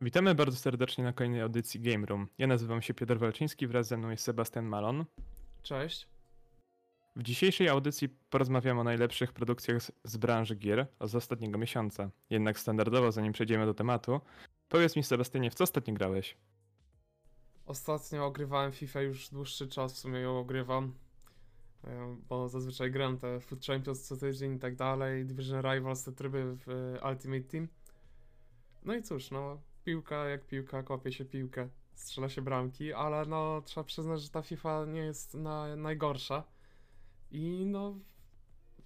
Witamy bardzo serdecznie na kolejnej audycji Game Room. Ja nazywam się Piotr Walczyński, wraz ze mną jest Sebastian Malon. Cześć. W dzisiejszej audycji porozmawiamy o najlepszych produkcjach z, branży gier z ostatniego miesiąca. Jednak standardowo, zanim przejdziemy do tematu, powiedz mi Sebastianie, w co ostatnio grałeś? Ostatnio ogrywałem FIFA już dłuższy czas, w sumie ją ogrywam. E, Bo zazwyczaj gram te Food Champions co tydzień i tak dalej, Division Rivals, te tryby w e, Ultimate Team. No i cóż, no, piłka jak piłka, kopie się piłkę, strzela się bramki, ale no, trzeba przyznać, że ta FIFA nie jest na, najgorsza. I no,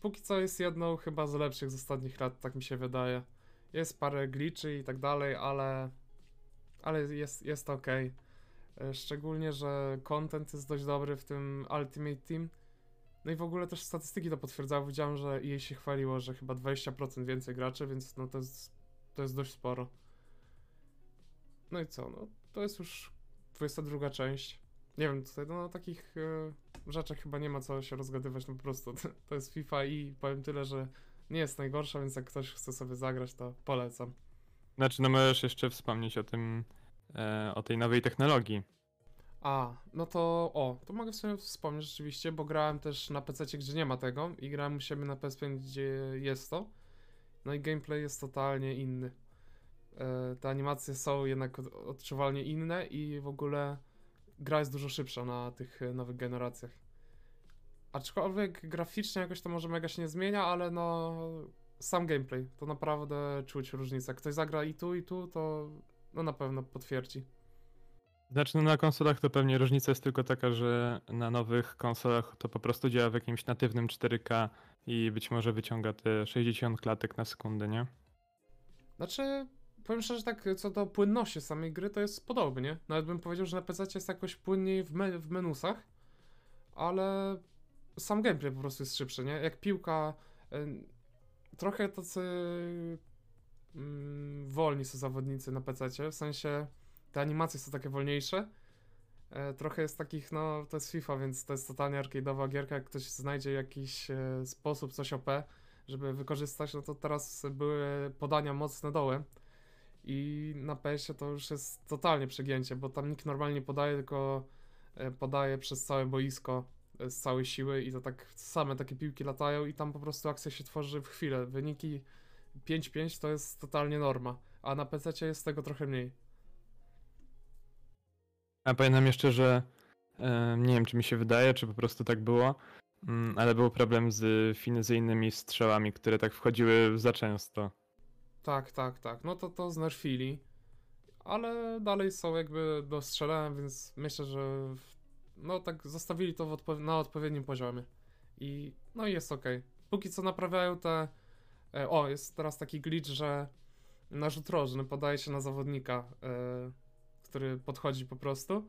póki co jest jedną chyba z lepszych z ostatnich lat, tak mi się wydaje. Jest parę glitchy i tak dalej, ale, ale jest, jest ok. Szczególnie, że content jest dość dobry w tym Ultimate Team. No i w ogóle też statystyki to potwierdzały. Widziałem, że jej się chwaliło, że chyba 20% więcej graczy, więc no to jest, to jest dość sporo. No i co, no to jest już 22 część. Nie wiem, tutaj no, na takich e, rzeczach chyba nie ma co się rozgadywać, no po prostu to jest FIFA i powiem tyle, że nie jest najgorsza, więc jak ktoś chce sobie zagrać, to polecam. Znaczy, no możesz jeszcze wspomnieć o tym, e, o tej nowej technologii. A, no to o, to mogę sobie wspomnieć rzeczywiście, bo grałem też na PC, gdzie nie ma tego i grałem u siebie na PS5, gdzie jest to. No i gameplay jest totalnie inny. E, te animacje są jednak od- odczuwalnie inne i w ogóle gra jest dużo szybsza na tych e, nowych generacjach. Aczkolwiek graficznie jakoś to może mega się nie zmienia, ale no sam gameplay, to naprawdę czuć różnicę. Ktoś zagra i tu i tu, to no na pewno potwierdzi. Znaczy, no na konsolach to pewnie różnica jest tylko taka, że na nowych konsolach to po prostu działa w jakimś natywnym 4K i być może wyciąga te 60 klatek na sekundę, nie? Znaczy, powiem szczerze, tak co do płynności samej gry, to jest podobnie. Nawet bym powiedział, że na PC jest jakoś płynniej w, me w menusach, ale sam gameplay po prostu jest szybszy, nie? Jak piłka, y, trochę tacy mm, wolni są zawodnicy na PC, w sensie te animacje są takie wolniejsze. E, Trochę jest takich, no to jest FIFA, więc to jest totalnie arcade'owa gierka. Jak ktoś znajdzie jakiś e, sposób, coś OP, żeby wykorzystać, no to teraz były podania mocne dołem. I na PS-ie to już jest totalnie przegięcie, bo tam nikt normalnie podaje, tylko e, podaje przez całe boisko e, z całej siły i to tak same takie piłki latają i tam po prostu akcja się tworzy w chwilę. Wyniki 5-5 to jest totalnie norma, a na PC jest tego trochę mniej. A pamiętam jeszcze, że e, nie wiem, czy mi się wydaje, czy po prostu tak było, mm, ale był problem z finezyjnymi strzałami, które tak wchodziły za często. Tak, tak, tak. No to to znerfili. Ale dalej są jakby dostrzelałem, więc myślę, że w, no tak zostawili to odpo- na odpowiednim poziomie. I no i jest ok. Póki co naprawiają te. E, o, jest teraz taki glitch, że na rzut rożny podaje się na zawodnika, e, który podchodzi po prostu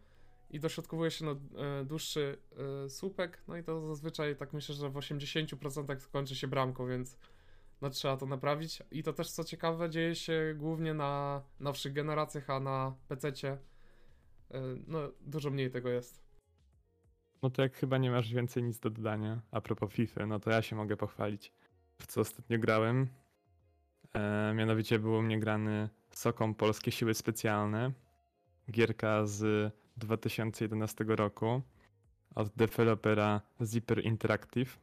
i dośrodkowuje się na e, dłuższy e, słupek. No i to zazwyczaj tak myślę, że w 80% kończy się bramką, więc no trzeba to naprawić. I to też co ciekawe, dzieje się głównie na nowszych generacjach, a na PC-cie no dużo mniej tego jest. No to jak chyba nie masz więcej nic do dodania a propos FIFA, no to ja się mogę pochwalić, w co ostatnio grałem. E, mianowicie był u mnie grany Soką Polskie Siły Specjalne. Gierka z 2011 roku od dewelopera Zipper Interactive.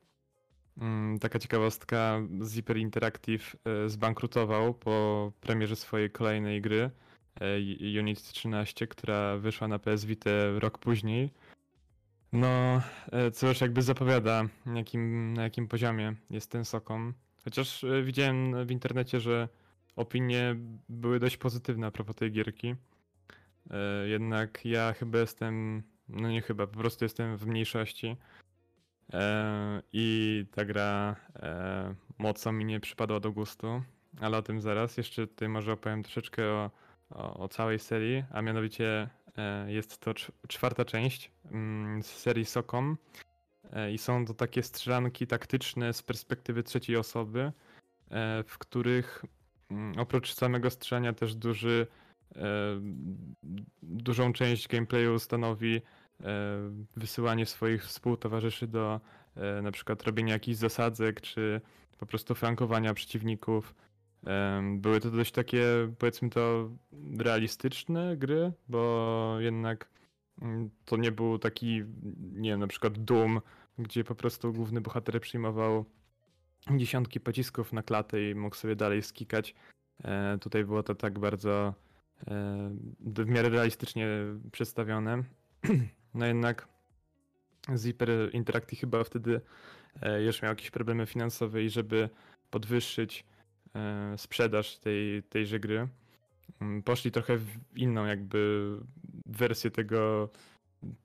Mm, Taka ciekawostka, Zipper Interactive e, zbankrutował po premierze swojej kolejnej gry e, Unity 13, która wyszła na PS Vita rok później. No, e, co już jakby zapowiada, jakim, na jakim poziomie jest ten Sokom. Chociaż widziałem w internecie, że opinie były dość pozytywne a propos tej gierki. Jednak ja chyba jestem, no nie chyba, po prostu jestem w mniejszości. E, I ta gra e, mocno mi nie przypadła do gustu, ale o tym zaraz. Jeszcze tutaj może opowiem troszeczkę o, o, o całej serii, a mianowicie e, jest to cz- czwarta część mm, z serii Sokom. I są to takie strzelanki taktyczne z perspektywy trzeciej osoby, w których mm, oprócz samego strzelania też duży, dużą część gameplayu stanowi wysyłanie swoich współtowarzyszy do e, na przykład robienia jakichś zasadzek, czy po prostu flankowania przeciwników. Em, Były to dość takie, powiedzmy to, realistyczne gry, bo jednak mm, to nie był taki, nie wiem, na przykład Doom, gdzie po prostu główny bohater przyjmował dziesiątki pocisków na klatę i mógł sobie dalej skikać. E, Tutaj było to tak bardzo e, w miarę realistycznie przedstawione. No jednak Zipper Interactive chyba wtedy e, już miał jakieś problemy finansowe i żeby podwyższyć e, sprzedaż tej, tejże gry, mm, poszli trochę w inną jakby wersję tego,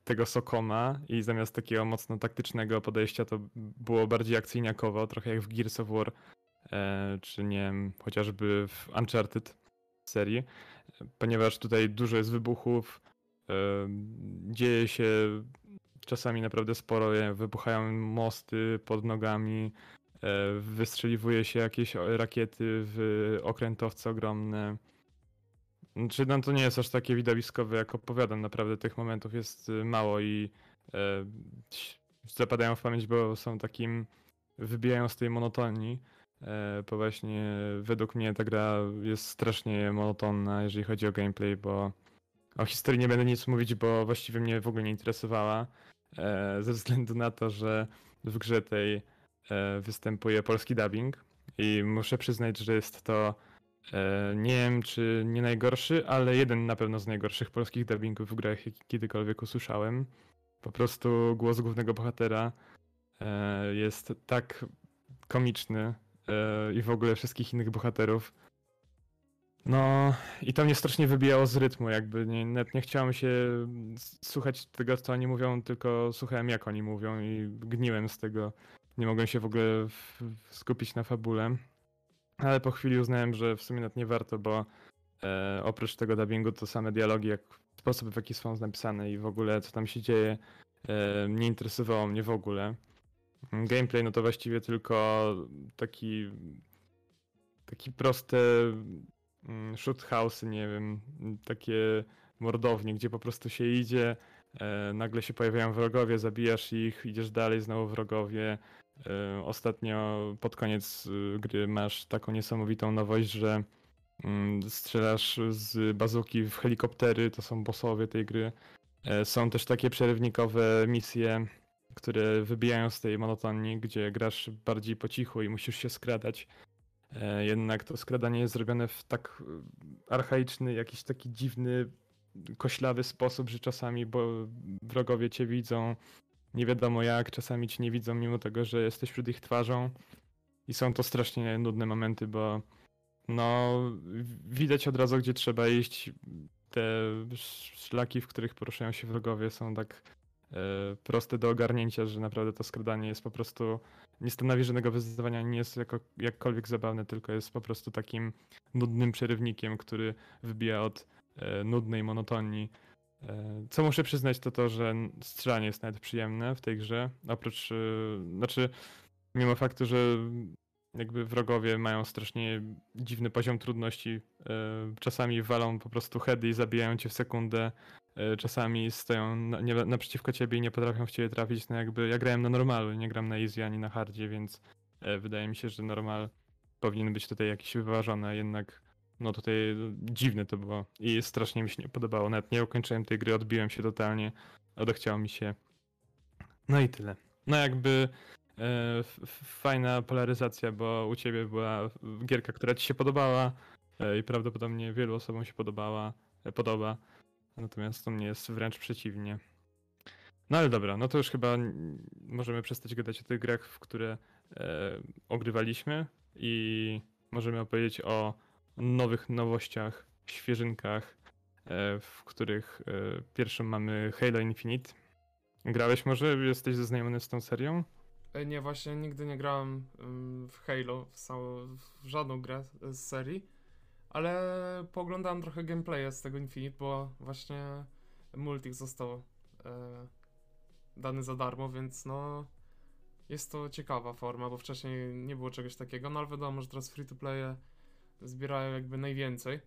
tego Sokoma i zamiast takiego mocno taktycznego podejścia to było bardziej akcyjniakowo, trochę jak w Gears of War, e, czy nie wiem, chociażby w Uncharted serii, ponieważ tutaj dużo jest wybuchów, dzieje się czasami naprawdę sporo, wybuchają mosty pod nogami, e, wystrzeliwuje się jakieś rakiety w okrętowce ogromne. Czy no to nie jest aż takie widowiskowe, jak opowiadam, naprawdę tych momentów jest y, mało i e, zapadają w pamięć, bo są takim, wybijają z tej monotonii. E, bo właśnie według mnie ta gra jest strasznie monotonna, jeżeli chodzi o gameplay, bo o historii nie będę nic mówić, bo właściwie mnie w ogóle nie interesowała. E, ze względu na to, że w grze tej e, występuje polski dubbing i muszę przyznać, że jest to e, nie wiem czy nie najgorszy, ale jeden na pewno z najgorszych polskich dubbingów w grach, jaki kiedykolwiek usłyszałem. Po prostu głos głównego bohatera jest tak komiczny i w ogóle wszystkich innych bohaterów. No i to mnie strasznie wybijało z rytmu, jakby nie, nawet nie chciałem się słuchać tego, co oni mówią, tylko słuchałem, jak oni mówią i gniłem z tego. Nie mogłem się w ogóle skupić na fabule. Ale po chwili uznałem, że w sumie nawet nie warto, bo e, oprócz tego dubbingu to same dialogi, jak sposób w jaki są napisane i w ogóle co tam się dzieje, e, nie interesowało mnie w ogóle. Gameplay no to właściwie tylko taki taki proste shoot house, nie wiem, mm, takie mordownie, gdzie po prostu się idzie, e, nagle się pojawiają wrogowie, zabijasz ich, idziesz dalej, znowu wrogowie. E, ostatnio pod koniec y, gry masz taką niesamowitą nowość, że mm, strzelasz z bazuki w helikoptery, to są bossowie tej gry. E, są też takie przerywnikowe misje, które wybijają z tej monotonii, gdzie grasz bardziej po cichu i musisz się skradać. E, Jednak to skradanie jest zrobione w tak e, archaiczny, jakiś taki dziwny, koślawy sposób, że czasami bo wrogowie cię widzą nie wiadomo jak, czasami cię nie widzą mimo tego, że jesteś przed ich twarzą. I są to strasznie nudne momenty, bo no widać od razu, gdzie trzeba iść. Te sz- szlaki, w których poruszają się wrogowie są tak proste do ogarnięcia, że naprawdę to skradanie jest po prostu nie stanowi żadnego wyzwania, nie jest jako, jakkolwiek zabawne, tylko jest po prostu takim nudnym przerywnikiem, który wybija od e, nudnej monotonii. E, co muszę przyznać, to to, że strzelanie jest nawet przyjemne w tej grze, oprócz, e, znaczy, mimo faktu, że jakby wrogowie mają strasznie dziwny poziom trudności, e, czasami walą po prostu heady i zabijają cię w sekundę, e, czasami stoją na, nie, naprzeciwko ciebie i nie potrafią w ciebie trafić, no jakby ja grałem na normalu, nie gram na easy ani na hardzie, więc e, wydaje mi się, że normal powinien być tutaj jakiś wyważony, a jednak no tutaj dziwne to było i strasznie mi się nie podobało. Nawet nie ukończyłem tej gry, odbiłem się totalnie, odechciało mi się. No i tyle. No jakby e, fajna polaryzacja, bo u ciebie była gierka, która ci się podobała e, i prawdopodobnie wielu osobom się podobała, e, podoba. Natomiast u mnie jest wręcz przeciwnie. No ale dobra, no to już chyba możemy przestać gadać o tych grach, w które e, ogrywaliśmy i możemy opowiedzieć o nowych nowościach, świeżynkach, e, w których e, pierwszą mamy Halo Infinite. Grałeś może? Jesteś zaznajomiony z tą serią? E, Nie, właśnie nigdy nie grałem w Halo, w, w żadną grę z serii, ale pooglądałem trochę gameplaya z tego Infinite, bo właśnie Multik został e, dany za darmo, więc no jest to ciekawa forma, bo wcześniej nie było czegoś takiego, no ale wiadomo, że teraz free to playe zbierają jakby najwięcej.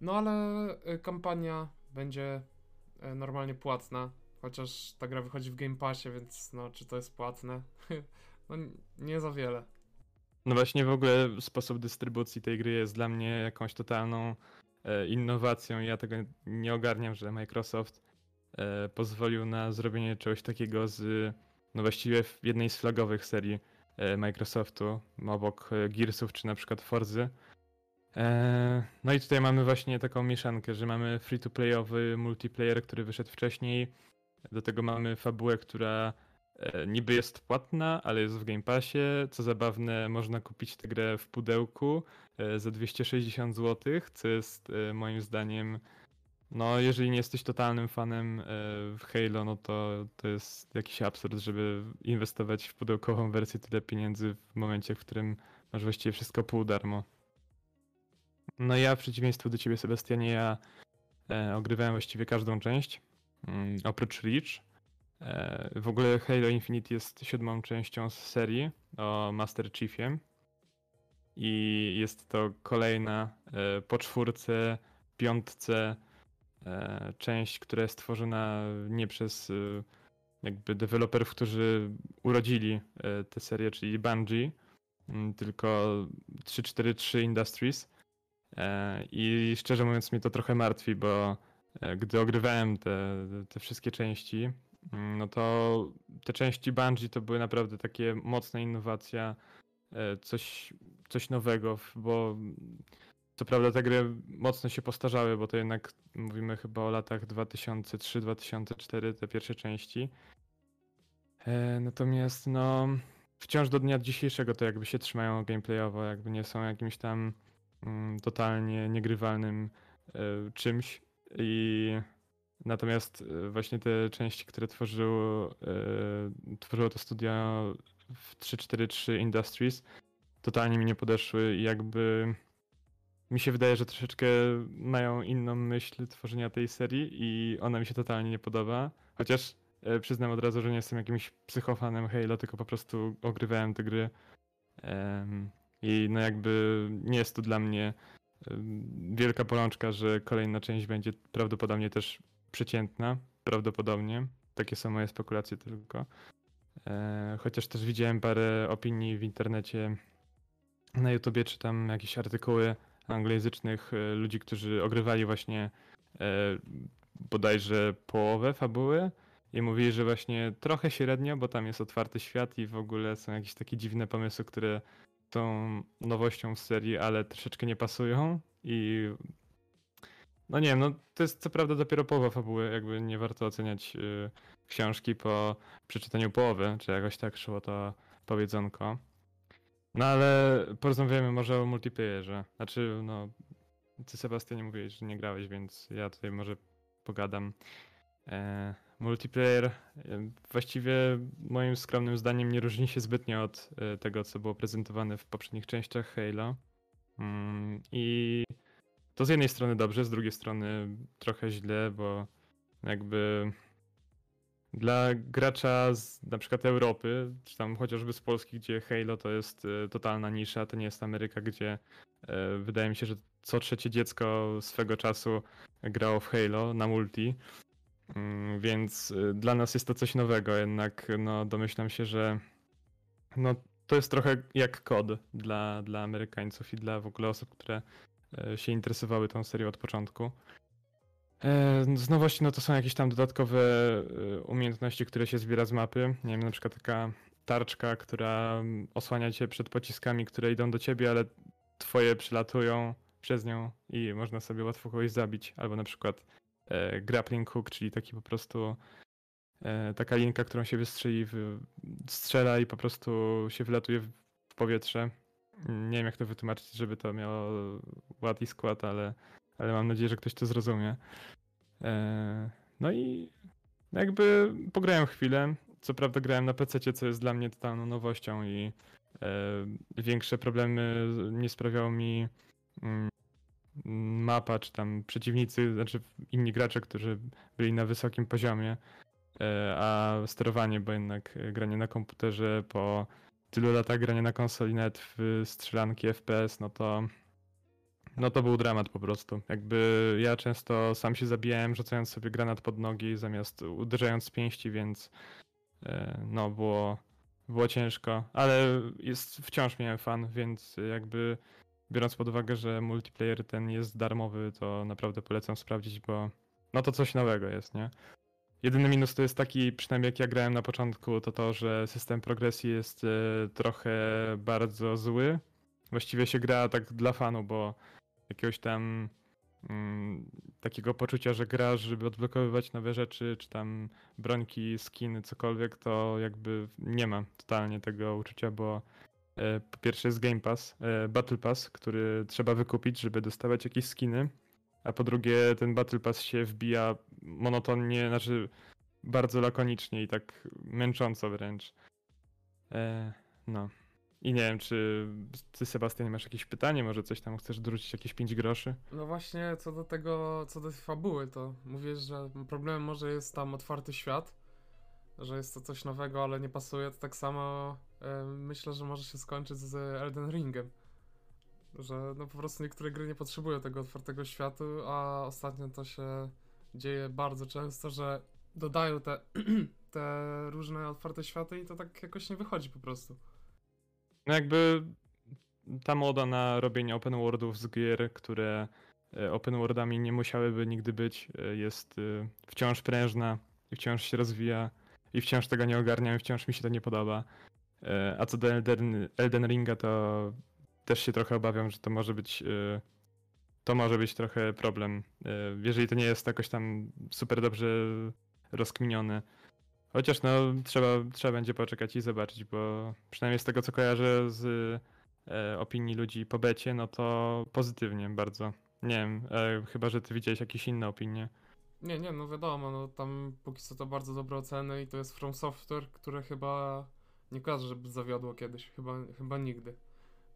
No ale e, kampania będzie e, normalnie płatna, Chociaż ta gra wychodzi w Game Passie, więc no, czy to jest płatne? no nie za wiele. No właśnie w ogóle sposób dystrybucji tej gry jest dla mnie jakąś totalną e, innowacją. Ja tego nie ogarniam, że Microsoft e, pozwolił na zrobienie czegoś takiego z, no właściwie jednej z flagowych serii e, Microsoftu, obok Gearsów czy na przykład Forzy. No i tutaj mamy właśnie taką mieszankę, że mamy free-to-playowy multiplayer, który wyszedł wcześniej. Do tego mamy fabułę, która niby jest płatna, ale jest w Game Passie. Co zabawne, można kupić tę grę w pudełku e, za 260 zł, co jest e, moim zdaniem, no jeżeli nie jesteś totalnym fanem e, w Halo, no to to jest jakiś absurd, żeby inwestować w pudełkową wersję tyle pieniędzy w momencie, w którym masz właściwie wszystko pół darmo. No ja w przeciwieństwie do ciebie, Sebastianie, ja e, ogrywałem właściwie każdą część, mm, oprócz Reach. E, w ogóle Halo Infinite jest siódmą częścią z serii o Master Chiefie. I jest to kolejna e, po czwórce, piątce e, część, która jest tworzona nie przez jakby deweloperów, którzy urodzili tę serię, czyli Bungie, tylko 343 Industries. I szczerze mówiąc, mnie to trochę martwi, bo gdy ogrywałem te, te wszystkie części, no to te części Bungie to były naprawdę takie mocna innowacja, e, coś, coś nowego, bo co prawda te gry mocno się postarzały, bo to jednak mówimy chyba o latach 2003-2004, te pierwsze części. E, Natomiast no wciąż do dnia dzisiejszego to jakby się trzymają gameplayowo, jakby nie są jakimś tam mm, totalnie niegrywalnym e, czymś i natomiast e, właśnie te części, które tworzyło, e, tworzyło to studio w 343 Industries totalnie mi nie podeszły i jakby mi się wydaje, że troszeczkę mają inną myśl tworzenia tej serii i ona mi się totalnie nie podoba, chociaż e, przyznam od razu, że nie jestem jakimś psychofanem Halo, tylko po prostu ogrywałem te gry. I no jakby nie jest to dla mnie wielka bolączka, że kolejna część będzie prawdopodobnie też przeciętna, prawdopodobnie. Takie są moje spekulacje tylko. E, chociaż też widziałem parę opinii w internecie, na YouTubie, czy tam jakieś artykuły anglojęzycznych e, ludzi, którzy ogrywali właśnie e, bodajże połowę fabuły i mówili, że właśnie trochę średnio, bo tam jest otwarty świat i w ogóle są jakieś takie dziwne pomysły, które są nowością w serii, ale troszeczkę nie pasują i no nie wiem, no to jest co prawda dopiero połowa fabuły, jakby nie warto oceniać y, książki po przeczytaniu połowy, czy jakoś tak szło to powiedzonko. No ale porozmawiamy może o multiplayerze. Znaczy, no, ty Sebastianie mówiłeś, że nie grałeś, więc ja tutaj może pogadam. E, multiplayer e, właściwie moim skromnym zdaniem nie różni się zbytnio od e, tego, co było prezentowane w poprzednich częściach Halo. Mm, I to z jednej strony dobrze, z drugiej strony trochę źle, bo jakby dla gracza z na przykład Europy, czy tam chociażby z Polski, gdzie Halo to jest e, totalna nisza, to nie jest Ameryka, gdzie e, wydaje mi się, że co trzecie dziecko swego czasu grało w Halo na multi. Mm, Więc e, dla nas jest to coś nowego, jednak no, domyślam się, że no, to jest trochę jak kod dla, dla Amerykańców i dla w ogóle osób, które się interesowały tą serią od początku. E, Z nowości no to są jakieś tam dodatkowe e, umiejętności, które się zbiera z mapy. Nie wiem, na przykład taka tarczka, która mm, osłania cię przed pociskami, które idą do ciebie, ale twoje przylatują przez nią i można sobie łatwo kogoś zabić. Albo na przykład e, grappling hook, czyli taki po prostu e, taka linka, którą się wystrzeli, w, strzela i po prostu się wylatuje w, w powietrze. Nie wiem jak to wytłumaczyć, żeby to miało ład i skład, ale, ale mam nadzieję, że ktoś to zrozumie. E, No i jakby pograłem chwilę. Co prawda grałem na PC, co jest dla mnie totalną nowością i e, większe problemy nie sprawiało mi mm, mapa, czy tam przeciwnicy, znaczy inni gracze, którzy byli na wysokim poziomie, e, a sterowanie, bo jednak granie na komputerze po tylu latach grania na konsoli, nawet w strzelanki FPS, no to no to był dramat po prostu. Jakby ja często sam się zabijałem, rzucając sobie granat pod nogi zamiast uderzając z pięści, więc e, no było, było ciężko, ale jest, wciąż miałem fan, więc jakby biorąc pod uwagę, że multiplayer ten jest darmowy, to naprawdę polecam sprawdzić, bo no to coś nowego jest, nie? Jedyny minus to jest taki, przynajmniej jak ja grałem na początku, to to, że system progresji jest e, trochę bardzo zły. Właściwie się gra tak dla fanu, bo jakiegoś tam mm, takiego poczucia, że grasz, żeby odblokowywać nowe rzeczy, czy tam brońki, skiny, cokolwiek, to jakby nie ma totalnie tego uczucia, bo e, po pierwsze jest Game Pass, e, Battle Pass, który trzeba wykupić, żeby dostawać jakieś skiny, a po drugie ten Battle Pass się wbija monotonnie, znaczy bardzo lakonicznie i tak męcząco wręcz. E, no. I nie wiem, czy ty, Sebastian, masz jakieś pytanie? Może coś tam chcesz dorzucić, jakieś 5 groszy? No właśnie, co do tego, co do fabuły, to mówisz, że problemem może jest tam otwarty świat, że jest to coś nowego, ale nie pasuje, to tak samo e, myślę, że może się skończyć z Elden Ringem. Że no po prostu niektóre gry nie potrzebują tego otwartego światu, a ostatnio to się dzieje bardzo często, że dodają te, te różne otwarte światy i to tak jakoś nie wychodzi po prostu. No jakby ta moda na robienie open worldów z gier, które e, open worldami nie musiałyby nigdy być, e, jest e, wciąż prężna i wciąż się rozwija i wciąż tego nie ogarniam i wciąż mi się to nie podoba. A co do Elden, Elden Ringa, to też się trochę obawiam, że to może być to może być trochę problem, jeżeli to nie jest jakoś tam super dobrze rozkminione. Chociaż no trzeba, trzeba będzie poczekać i zobaczyć, bo przynajmniej z tego co kojarzę z e, opinii ludzi po becie, no to pozytywnie bardzo. Nie wiem, e, chyba że ty widziałeś jakieś inne opinie. Nie, nie, no wiadomo, no tam póki co to bardzo dobre oceny i to jest From Software, które chyba nie kojarzę, żeby zawiodło kiedyś, chyba, chyba nigdy.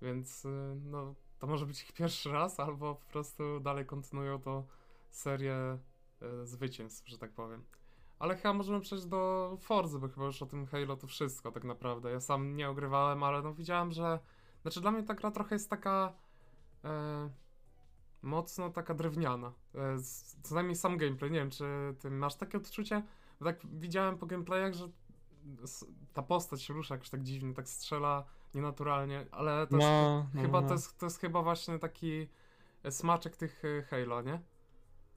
Więc no to może być ich pierwszy raz, albo po prostu dalej kontynuują to serię y, zwycięstw, że tak powiem. Ale chyba możemy przejść do Forzy, bo chyba już o tym Halo to wszystko tak naprawdę. Ja sam nie ogrywałem, ale no widziałem, że... Znaczy dla mnie ta gra trochę jest taka... E, mocno taka drewniana. E, co najmniej sam gameplay. Nie wiem, czy ty masz takie odczucie? Bo tak widziałem po gameplayach, że ta postać się rusza jakoś tak dziwnie, tak strzela nienaturalnie, ale to no, jest, no, chyba no. To, jest, to jest chyba właśnie taki smaczek tych e, Halo, nie?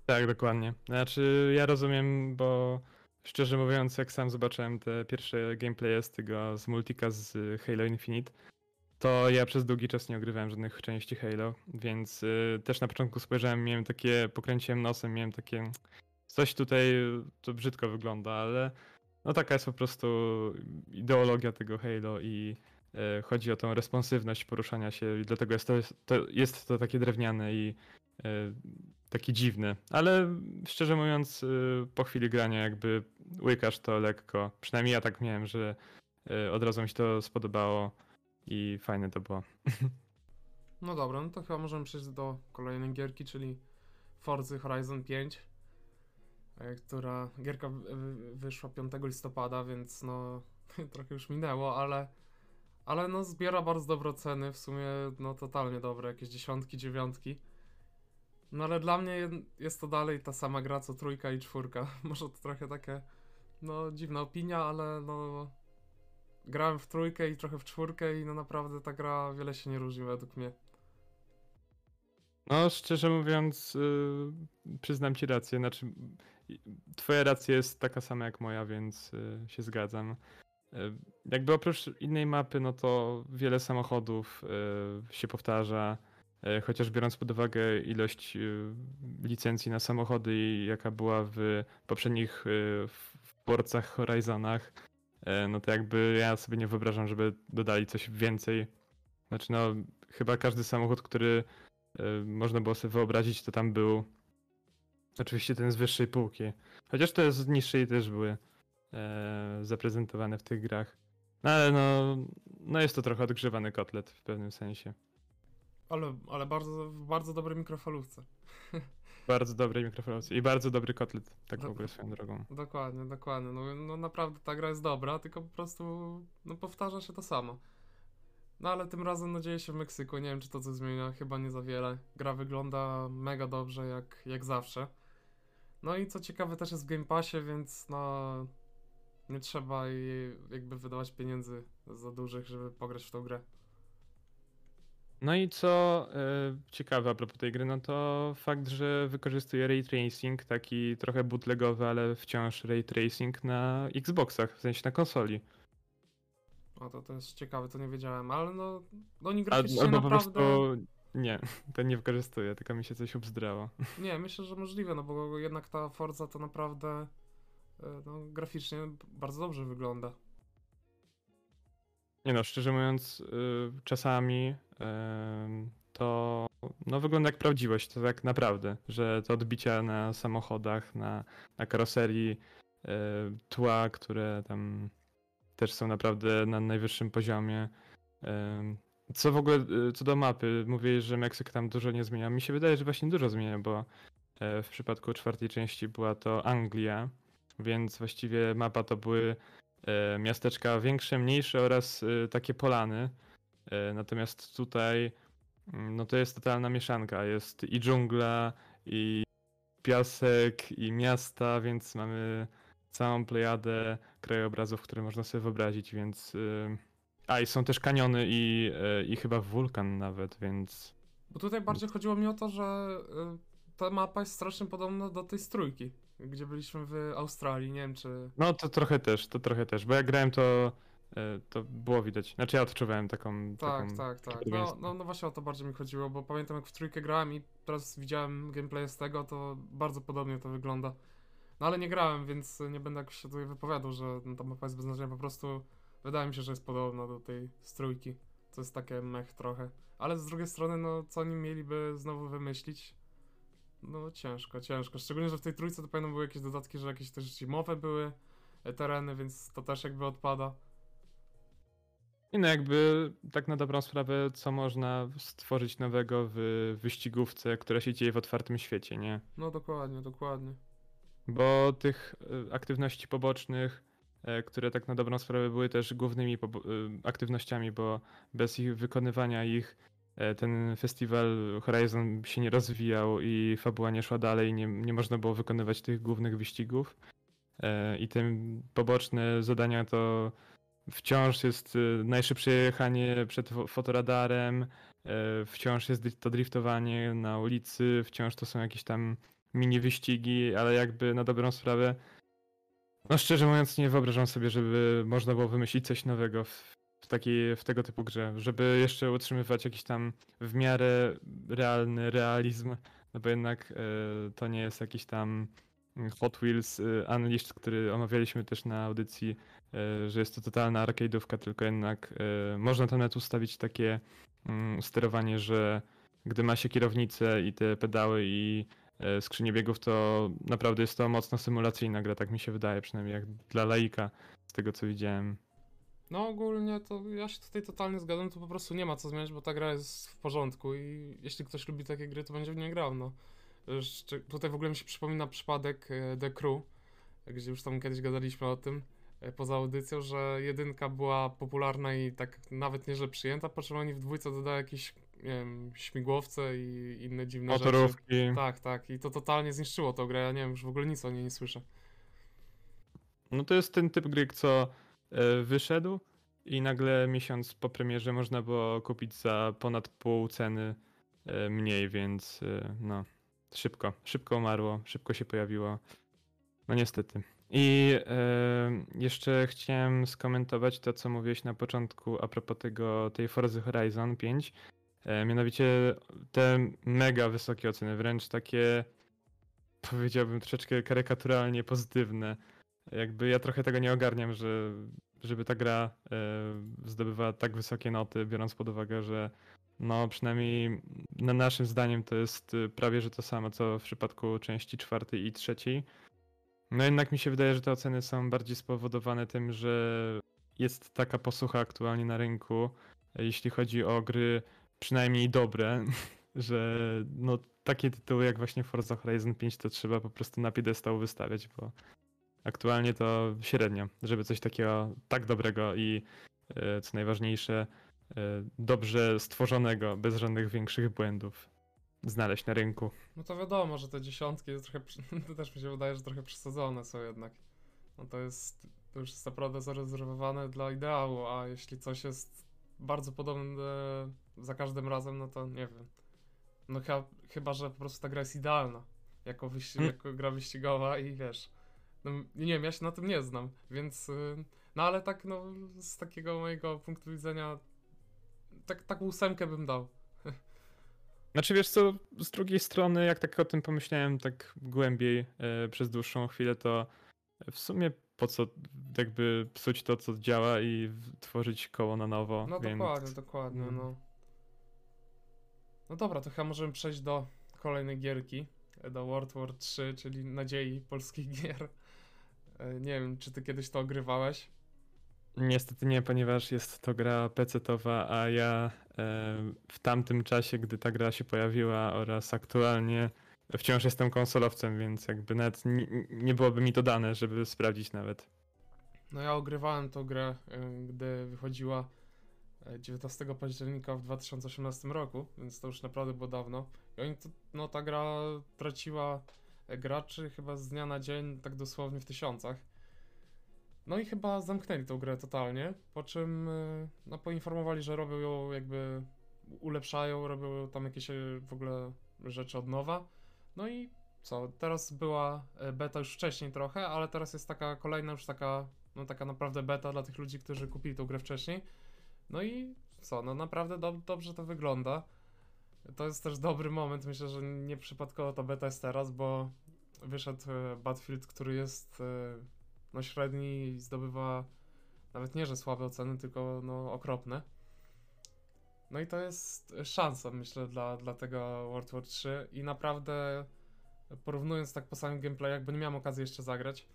Tak, dokładnie. Znaczy, ja rozumiem, bo szczerze mówiąc, jak sam zobaczyłem te pierwsze gameplaye z tego, z multika z Halo Infinite, to ja przez długi czas nie ogrywałem żadnych części Halo, więc y, też na początku spojrzałem, miałem takie, pokręciłem nosem, miałem takie, coś tutaj to brzydko wygląda, ale no taka jest po prostu ideologia tego Halo i chodzi o tą responsywność poruszania się i dlatego jest to, to, jest to takie drewniane i y, taki dziwny, ale szczerze mówiąc, y, po chwili grania jakby łykasz to lekko. Przynajmniej ja tak miałem, że od razu mi się to spodobało i fajne to było. No dobra, no to chyba możemy przejść do kolejnej gierki, czyli Forza Horizon 5, e, która gierka wyszła 5 listopada, więc no trochę już minęło, ale ale no zbiera bardzo dobre ceny, w sumie no totalnie dobre, jakieś dziesiątki, dziewiątki. No ale dla mnie jest to dalej ta sama gra co trójka i czwórka. Może to trochę takie, no dziwna opinia, ale no grałem w trójkę i trochę w czwórkę i no naprawdę ta gra wiele się nie różni według mnie. No szczerze mówiąc, yy, przyznam ci rację, znaczy twoja racja jest taka sama jak moja, więc yy, się zgadzam. Yy, jakby oprócz innej mapy, no to wiele samochodów y, się powtarza E, chociaż biorąc pod uwagę ilość e, licencji na samochody jaka była w poprzednich e, porcach Horizonach, no to jakby ja sobie nie wyobrażam, żeby dodali coś więcej. Znaczy no, chyba każdy samochód, który można było sobie wyobrazić, to tam był oczywiście ten z wyższej półki. Chociaż te z niższej też były zaprezentowane w tych grach. No ale no, no jest to trochę odgrzewany kotlet w pewnym sensie. Ale, ale bardzo, bardzo dobrej mikrofalówce. Bardzo dobrej mikrofalówce i bardzo dobry kotlet, tak w ogóle swoją drogą. Dokładnie, dokładnie. No, no naprawdę ta gra jest dobra, tylko po prostu no, powtarza się to samo. No ale tym razem no, dzieje się w Meksyku, nie wiem czy to coś zmienia, chyba nie za wiele. Gra wygląda mega dobrze jak, jak zawsze. No i co ciekawe też jest w Game Passie, więc no Nie trzeba jej jakby wydawać pieniędzy za dużych, żeby pograć w tą grę. No i co e, ciekawe a propos tej gry, no to fakt, że wykorzystuje ray tracing, taki trochę bootlegowy, ale wciąż ray tracing na Xboxach, w sensie na konsoli. O, to, to jest ciekawe, to nie wiedziałem, ale no, no oni graficznie albo po naprawdę... prostu nie, ten nie wykorzystuje, tylko mi się coś obzdrało. Nie, myślę, że możliwe, no bo jednak ta Forza to naprawdę no, graficznie bardzo dobrze wygląda. Nie no, szczerze mówiąc, y, czasami to no, wygląda jak prawdziwość, to tak naprawdę, że te odbicia na samochodach, na, na karoserii, y, tła, które tam też są naprawdę na najwyższym poziomie. Co w ogóle, y, co do mapy, mówię, że Meksyk tam dużo nie zmienia. Mi się wydaje, że właśnie dużo zmienia, bo e, w przypadku czwartej części była to Anglia, więc właściwie mapa to były e, miasteczka większe, mniejsze oraz e, takie polany. E, Natomiast tutaj mm, no to jest totalna mieszanka. Jest i dżungla, i piasek, i miasta, więc mamy całą plejadę krajobrazów, które można sobie wyobrazić, więc... A, i są też kaniony i, i chyba wulkan nawet, więc... Bo tutaj bardziej chodziło mi o to, że ta mapa jest strasznie podobna do tej strójki, gdzie byliśmy w Australii, nie wiem czy... No to trochę też, to trochę też, bo jak grałem to, e, to było widać. Znaczy ja odczuwałem taką... Tak, taką tak, tak. No, no, no właśnie o to bardziej mi chodziło, bo pamiętam jak w trójkę grałem i teraz widziałem gameplay z tego, to bardzo podobnie to wygląda. No ale nie grałem, więc nie będę jakoś się tutaj wypowiadał, że no, ta mapa jest bez znaczenia, po prostu wydaje mi się, że jest podobna do tej strójki. To jest takie mech trochę. Ale z drugiej strony, no co oni mieliby znowu wymyślić? No ciężko, ciężko. Szczególnie, że w tej trójce to pamiętam były jakieś dodatki, że jakieś też zimowe były e, tereny, więc to też jakby odpada. I no jakby tak na dobrą sprawę, co można stworzyć nowego w wyścigówce, która się dzieje w otwartym świecie, nie? No dokładnie, dokładnie. Bo tych e, aktywności pobocznych, e, które tak na dobrą sprawę były też głównymi aktywnościami, bo bez ich wykonywania ich ten festiwal Horizon się nie rozwijał i fabuła nie szła dalej, nie, nie można było wykonywać tych głównych wyścigów. E, I te poboczne zadania to wciąż jest e, najszybsze jechanie przed fo- fotoradarem, e, wciąż jest to driftowanie na ulicy, wciąż to są jakieś tam mini wyścigi, ale jakby na dobrą sprawę, no szczerze mówiąc nie wyobrażam sobie, żeby można było wymyślić coś nowego w, w takiej, w tego typu grze, żeby jeszcze utrzymywać jakiś tam w miarę realny realizm, no bo jednak e, to nie jest jakiś tam Hot Wheels e, Unleashed, który omawialiśmy też na audycji, e, że jest to totalna arcade'ówka, tylko jednak można tam nawet ustawić takie mm, sterowanie, że gdy ma się kierownicę i te pedały i e, skrzynię biegów, to naprawdę jest to mocno symulacyjna gra, tak mi się wydaje, przynajmniej jak dla laika, z tego co widziałem. No ogólnie to ja się tutaj totalnie zgadzam, to po prostu nie ma co zmieniać, bo ta gra jest w porządku i jeśli ktoś lubi takie gry, to będzie w nie grał, no. Tutaj w ogóle mi się przypomina przypadek e, The Crew, gdzie już tam kiedyś gadaliśmy o tym e, poza audycją, że jedynka była popularna i tak nawet nieźle przyjęta, po czym oni w dwójce dodają jakieś, nie wiem, śmigłowce i inne dziwne rzeczy. Motorówki. Tak, tak. I to totalnie zniszczyło tą grę. Ja nie wiem, już w ogóle nic o niej nie słyszę. No to jest ten typ gry, co wyszedł i nagle miesiąc po premierze można było kupić za ponad pół ceny e, mniej, więc e, no szybko, szybko umarło, szybko się pojawiło. No niestety. I e, jeszcze chciałem skomentować to, co mówiłeś na początku a propos tego, tej Forza Horizon 5. E, mianowicie te mega wysokie oceny, wręcz takie powiedziałbym troszeczkę karykaturalnie pozytywne. Jakby ja trochę tego nie ogarniam, że żeby ta gra e, zdobywała tak wysokie noty, biorąc pod uwagę, że no przynajmniej na naszym zdaniem to jest e, prawie że to samo, co w przypadku części czwartej i trzeciej. No jednak mi się wydaje, że te oceny są bardziej spowodowane tym, że jest taka posłucha aktualnie na rynku, e, jeśli chodzi o gry przynajmniej dobre, że no takie tytuły jak właśnie Forza Horizon 5 to trzeba po prostu na piedestał wystawiać, bo aktualnie to średnio, żeby coś takiego tak dobrego i e, co najważniejsze e, dobrze stworzonego, bez żadnych większych błędów znaleźć na rynku. No to wiadomo, że te dziesiątki jest trochę, to też mi się wydaje, że trochę przesadzone są jednak. No to jest to już jest naprawdę zarezerwowane dla ideału, a jeśli coś jest bardzo podobne za każdym razem, no to nie wiem. No chyba, chyba że po prostu ta gra jest idealna jako, Hmm. jako gra wyścigowa i wiesz. No, nie wiem, ja się na tym nie znam, więc. y, No ale tak, no, z takiego mojego punktu widzenia, tak, taką ósemkę bym dał. Znaczy wiesz co, z drugiej strony, jak tak o tym pomyślałem tak głębiej e, przez dłuższą chwilę, to w sumie po co jakby psuć to, co działa i tworzyć koło na nowo, No więc... dokładnie, dokładnie, mm. no. No dobra, to chyba możemy przejść do kolejnej gierki, do World War 3, czyli nadziei polskich gier. E, Nie wiem, czy ty kiedyś to ogrywałeś? Niestety nie, ponieważ jest to gra PC-towa, a ja e, w tamtym czasie, gdy ta gra się pojawiła oraz aktualnie wciąż jestem konsolowcem, więc jakby nawet nie, nie byłoby mi to dane, żeby sprawdzić nawet. No ja ogrywałem tą grę, y, gdy wychodziła e, 19 października w 2018 roku, więc to już naprawdę było dawno. I oni, to, no ta gra traciła e, graczy chyba z dnia na dzień, tak dosłownie w tysiącach. No i chyba zamknęli tą grę totalnie, po czym y, no poinformowali, że robią ją jakby, ulepszają, robią tam jakieś e, w ogóle rzeczy od nowa. No i co, teraz była e, beta już wcześniej trochę, ale teraz jest taka kolejna już taka no taka naprawdę beta dla tych ludzi, którzy kupili tą grę wcześniej. No i co, no naprawdę dob- dobrze to wygląda. To jest też dobry moment, myślę, że nie przypadkowo ta beta jest teraz, bo wyszedł e, Battlefield, który jest e, no średni i zdobywa nawet nie, że słabe oceny, tylko no okropne. No i to jest szansa, myślę, dla, dla tego World War 3 i naprawdę porównując tak po samym gameplayach, bo nie miałem okazji jeszcze zagrać,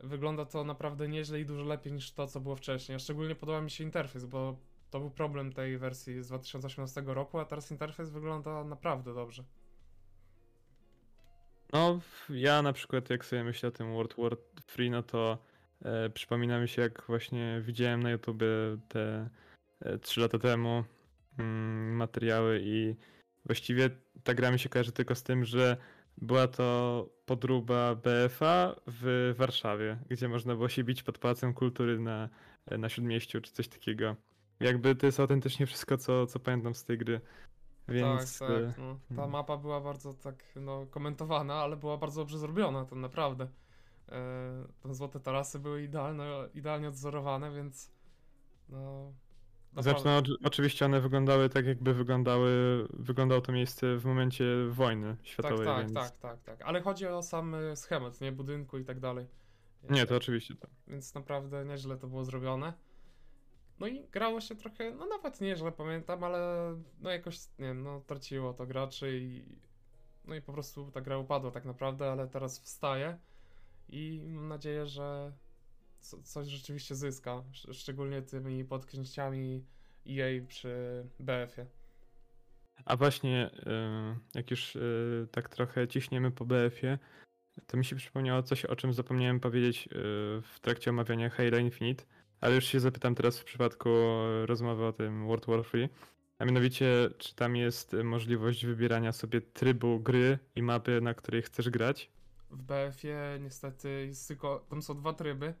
wygląda to naprawdę nieźle i dużo lepiej niż to, co było wcześniej. A szczególnie podoba mi się interfejs, bo to był problem tej wersji z 2018 roku, a teraz interfejs wygląda naprawdę dobrze. No, ja na przykład jak sobie myślę o tym World War Free, no to e, przypomina mi się jak właśnie widziałem na YouTubie te e, 3 lata temu mm, materiały i właściwie ta gra mi się kojarzy tylko z tym, że była to podróba BFA w Warszawie, gdzie można było się bić pod Pałacem Kultury na, na Śródmieściu czy coś takiego. Jakby to jest autentycznie wszystko, co, co pamiętam z tej gry. Więc tak, tak. No. Ta mm. mapa była bardzo tak no, komentowana, ale była bardzo dobrze zrobiona, to naprawdę. E, te złote tarasy były idealne, idealnie odzorowane, więc no... Znaczy, naprawdę- no, oczy- oczywiście one wyglądały tak, jakby wyglądały, wyglądało to miejsce w momencie wojny tak, światowej, tak, więc... tak, tak, tak. Ale chodzi o sam e, schemat, nie? Budynku i tak dalej. Nie, to oczywiście tak. więc naprawdę nieźle to było zrobione. No i grało się trochę, no nawet nieźle pamiętam, ale no jakoś, nie wiem, no traciło to graczy i no i po prostu ta gra upadła tak naprawdę, ale teraz wstaje i mam nadzieję, że co, coś rzeczywiście zyska, Sz- szczególnie tymi podkręciami EA przy BF-ie. A właśnie, y, jak już y, tak trochę ciśniemy po BF-ie, to mi się przypomniało coś, o czym zapomniałem powiedzieć y, w trakcie omawiania Halo Infinite, ale już się zapytam teraz w przypadku y, rozmowy o tym World War 3. A mianowicie, czy tam jest y, możliwość wybierania sobie trybu gry i mapy, na której chcesz grać? W BF-ie niestety jest tylko, tam są dwa tryby,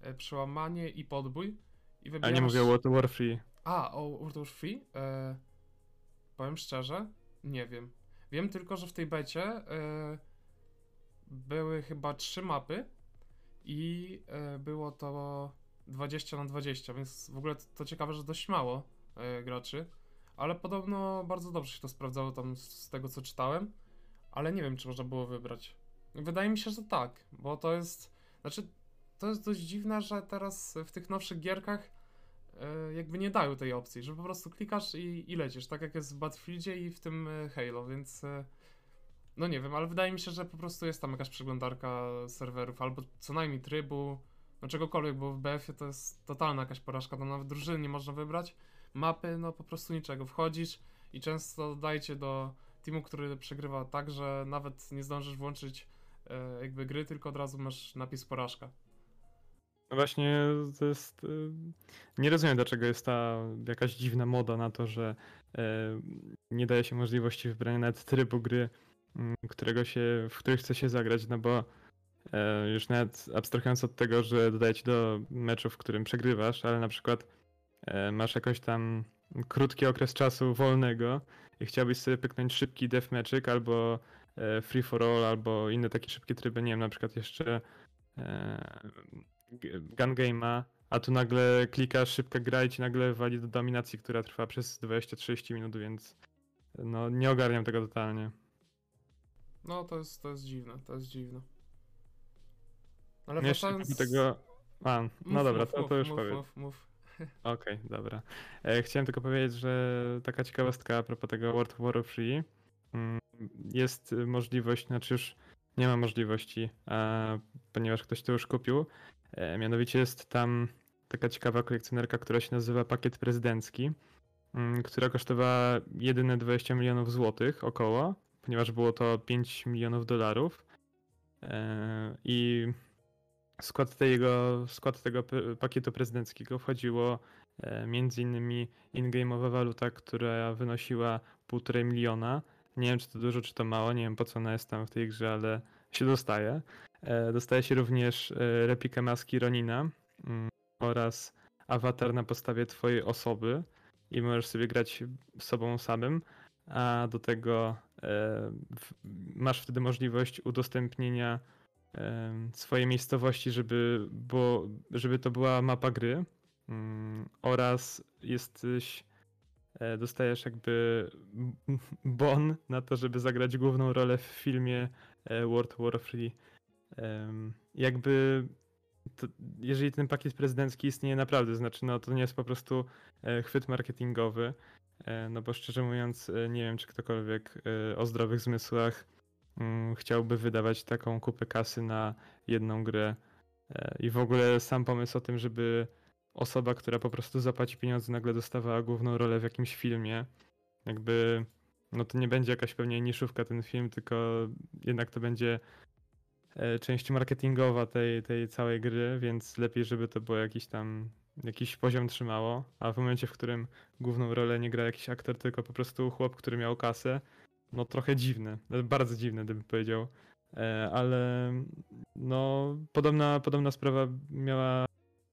e, przełamanie i podbój. I A wybierasz... nie mówię o World War 3. A, o World War Free? E, powiem szczerze, nie wiem. Wiem tylko, że w tej becie e, były chyba trzy mapy i e, było to 20 na 20, więc w ogóle to, to ciekawe, że dość mało e, graczy, ale podobno bardzo dobrze się to sprawdzało tam z, z tego, co czytałem, ale nie wiem, czy można było wybrać. Wydaje mi się, że tak, bo to jest, znaczy, to jest dość dziwne, że teraz w tych nowszych gierkach e, jakby nie dają tej opcji, że po prostu klikasz i, i lecisz, tak jak jest w Battlefieldzie i w tym e, Halo, więc no nie wiem, ale wydaje mi się, że po prostu jest tam jakaś przeglądarka serwerów, albo co najmniej trybu, no czegokolwiek, bo w BF-ie to jest totalna jakaś porażka, tam nawet drużyny nie można wybrać, mapy, no po prostu niczego, wchodzisz i często dajcie do teamu, który przegrywa tak, że nawet nie zdążysz włączyć e, jakby gry, tylko od razu masz napis porażka. No właśnie, to jest. y, Nie rozumiem, dlaczego jest ta jakaś dziwna moda na to, że e, nie daje się możliwości wybrania nawet trybu gry, mm, którego się, w której chce się zagrać, no bo już nawet abstrahując od tego, że dodaje ci do meczu, w którym przegrywasz, ale na przykład e, masz jakoś tam krótki okres czasu wolnego i chciałbyś sobie pyknąć szybki deathmatchik albo e, free for all, albo inne takie szybkie tryby, nie wiem, na przykład jeszcze e, gun game'a, a tu nagle klikasz szybka gra i ci nagle wali do dominacji, która trwa przez 20-30 minut, więc no nie ogarniam tego totalnie. No to jest, to jest dziwne, to jest dziwne. Ale Jeszcze wracając... tego... A, no Mów, dobra, mów, to, to już mów, powiem. Mów, mów. Okej, dobra. E, chciałem tylko powiedzieć, że taka ciekawostka a propos tego World of Warcraft 3. mm, Jest możliwość, znaczy już nie ma możliwości, ponieważ ktoś to już kupił. E, mianowicie jest tam taka ciekawa kolekcjonerka, która się nazywa Pakiet Prezydencki, mm, która kosztowała jedyne 20 milionów złotych około, ponieważ było to 5 milionów dolarów. E, I skład tego, skład tego pakietu prezydenckiego wchodziło e, między innymi in-game'owa waluta, która wynosiła 1,5 miliona. Nie wiem, czy to dużo, czy to mało, nie wiem po co ona jest tam w tej grze, ale się dostaje. E, Dostaje się również e, replikę maski Ronina mm, oraz awatar na podstawie twojej osoby i możesz sobie grać sobą samym, a do tego e, masz wtedy możliwość udostępnienia em, swojej miejscowości, żeby, było, żeby to była mapa gry mm, oraz jesteś, e, dostajesz jakby bon na to, żeby zagrać główną rolę w filmie e, World 3. Em, Jakby to, jeżeli ten pakiet prezydencki istnieje naprawdę, znaczy no to nie jest po prostu e, chwyt marketingowy, no bo szczerze mówiąc nie wiem, czy ktokolwiek o zdrowych zmysłach chciałby wydawać taką kupę kasy na jedną grę. E, I w ogóle sam pomysł o tym, żeby osoba, która po prostu zapłaci pieniądze, nagle dostawała główną rolę w jakimś filmie, jakby no to nie będzie jakaś pewnie niszówka ten film, tylko jednak to będzie e, część marketingowa tej, tej całej gry, więc lepiej, żeby to było jakiś tam jakiś poziom trzymało, a w momencie, w którym główną rolę nie gra jakiś aktor, tylko po prostu chłop, który miał kasę, no trochę dziwne, e, bardzo dziwne, gdybym powiedział. E, Ale no, podobna, podobna sprawa miała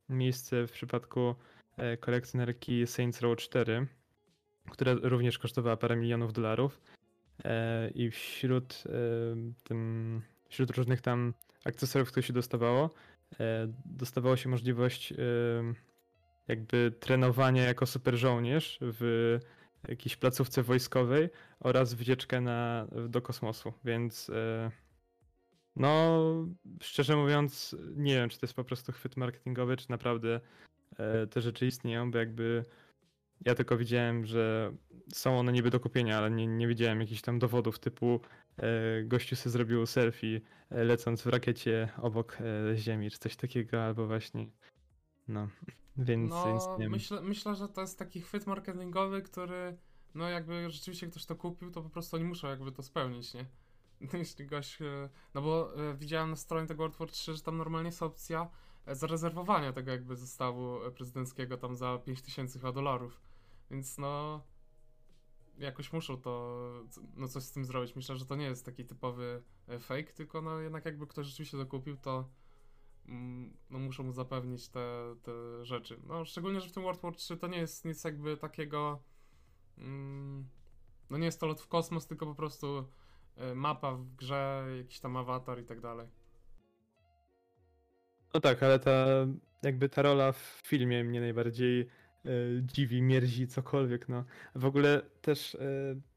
miejsce w przypadku e, kolekcjonerki Saints Row 4, która również kosztowała parę milionów dolarów. E, I wśród, tym, wśród różnych tam akcesoriów, które się dostawało, dostawało się możliwość jakby trenowania jako super żołnierz w jakiejś placówce wojskowej oraz wycieczkę na, do kosmosu, więc e, no szczerze mówiąc nie wiem, czy to jest po prostu chwyt marketingowy, czy naprawdę e, te rzeczy istnieją, bo jakby ja tylko widziałem, że są one niby do kupienia, ale nie, nie widziałem jakichś tam dowodów typu e, gościu sobie zrobił selfie e, lecąc w rakiecie obok e, Ziemi, czy coś takiego, albo właśnie no, więc, więc No, nie wiem. myślę, myślę, że to jest taki chwyt marketingowy, który, no jakby rzeczywiście ktoś to kupił, to po prostu oni muszą jakby to spełnić, nie? Jeśli gość, e, no bo e, widziałem na stronie tego World War 3, że tam normalnie jest opcja e, zarezerwowania tego jakby zestawu prezydenckiego tam za 5000 chyba dolarów, więc no jakoś muszą to, no coś z tym zrobić. Myślę, że to nie jest taki typowy fake, tylko no jednak jakby ktoś rzeczywiście to kupił, to no muszą mu zapewnić te, te rzeczy. No szczególnie, że w tym World War 3 to nie jest nic jakby takiego mm, no nie jest to lot w kosmos, tylko po prostu e, mapa w grze, jakiś tam awatar i tak dalej. No tak, ale ta jakby ta rola w filmie mnie najbardziej e, dziwi, mierzi, cokolwiek, no. W ogóle też e,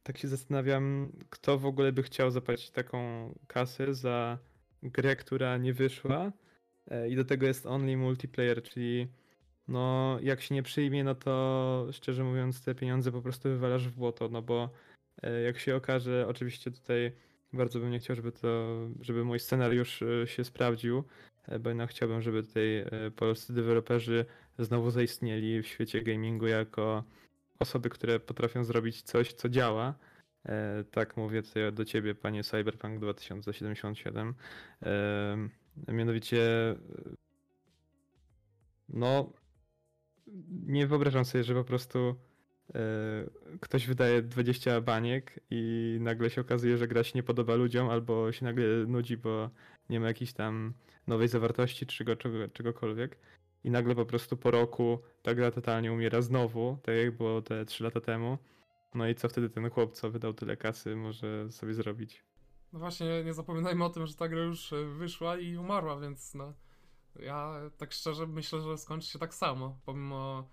tak się zastanawiam, kto w ogóle by chciał zapłacić taką kasę za grę, która nie wyszła i do tego jest only multiplayer, czyli no jak się nie przyjmie, no to szczerze mówiąc te pieniądze po prostu wywalasz w błoto, no bo e, jak się okaże, oczywiście tutaj bardzo bym nie chciał, żeby to, żeby mój scenariusz e, się sprawdził, e, bo jednak chciałbym, żeby tutaj e, polscy deweloperzy znowu zaistnieli w świecie gamingu jako osoby, które potrafią zrobić coś, co działa. E, Tak mówię tutaj do ciebie, panie Cyberpunk 2077. Mianowicie, no, nie wyobrażam sobie, że po prostu e, ktoś wydaje 20 baniek i nagle się okazuje, że gra się nie podoba ludziom albo się nagle nudzi, bo nie ma jakiejś tam nowej zawartości czy czego, czegokolwiek. I nagle po prostu po roku ta gra totalnie umiera znowu, tak jak było te 3 lata temu. No i co wtedy ten chłop, co wydał tyle kasy, może sobie zrobić? No właśnie, nie zapominajmy o tym, że ta gra już e, wyszła i umarła, więc no. Ja tak szczerze myślę, że skończy się tak samo. Pomimo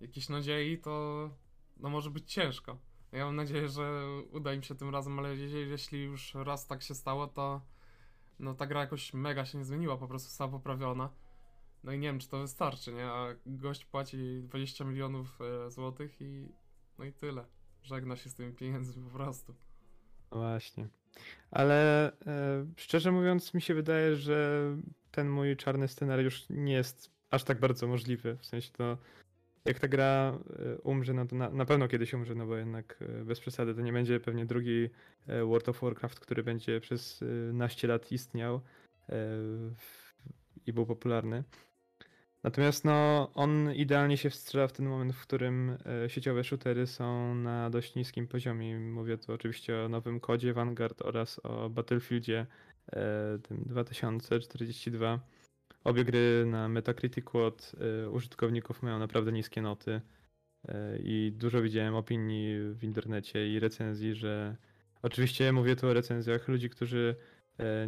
jakiejś nadziei, to no może być ciężko. Ja mam nadzieję, że uda im się tym razem, ale je- jeśli już raz tak się stało, to no ta gra jakoś mega się nie zmieniła, po prostu została poprawiona. No i nie wiem, czy to wystarczy, nie? A gość płaci 20 milionów e, złotych i no i tyle. Żegna się z tymi pieniędzmi po prostu. Właśnie. Ale e, szczerze mówiąc, mi się wydaje, że ten mój czarny scenariusz nie jest aż tak bardzo możliwy. W sensie to, jak ta gra e, umrze, no to na, na pewno kiedyś umrze, no bo jednak e, bez przesady to nie będzie pewnie drugi World of Warcraft, który będzie przez naście lat istniał i był popularny. Natomiast no, on idealnie się wstrzela w ten moment, w którym e, sieciowe shootery są na dość niskim poziomie. Mówię tu oczywiście o nowym kodzie Vanguard oraz o Battlefieldzie e, tym 2042. Obie gry na Metacriticu od e, użytkowników mają naprawdę niskie noty i dużo widziałem opinii w internecie i recenzji, że oczywiście mówię tu o recenzjach ludzi, którzy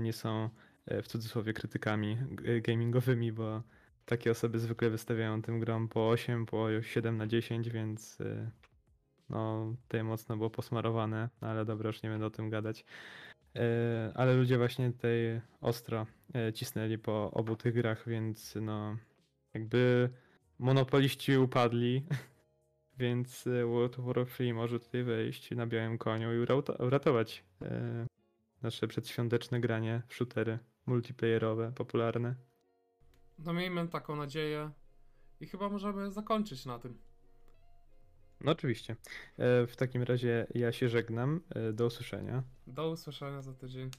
nie są w cudzysłowie krytykami gamingowymi, bo takie osoby zwykle wystawiają tym grom po 8, po 7 na 10, więc y, no tutaj mocno było posmarowane, no ale dobra, już nie będę o tym gadać. Y, Ale ludzie właśnie tutaj ostro y, cisnęli po obu tych grach, więc no jakby monopoliści upadli, więc World Warcraft 3 może tutaj wejść na białym koniu i uratować nasze przedświąteczne granie w shootery multiplayerowe, popularne. No miejmy taką nadzieję i chyba możemy zakończyć na tym. No oczywiście. E, W takim razie ja się żegnam. E, Do usłyszenia. Do usłyszenia za tydzień.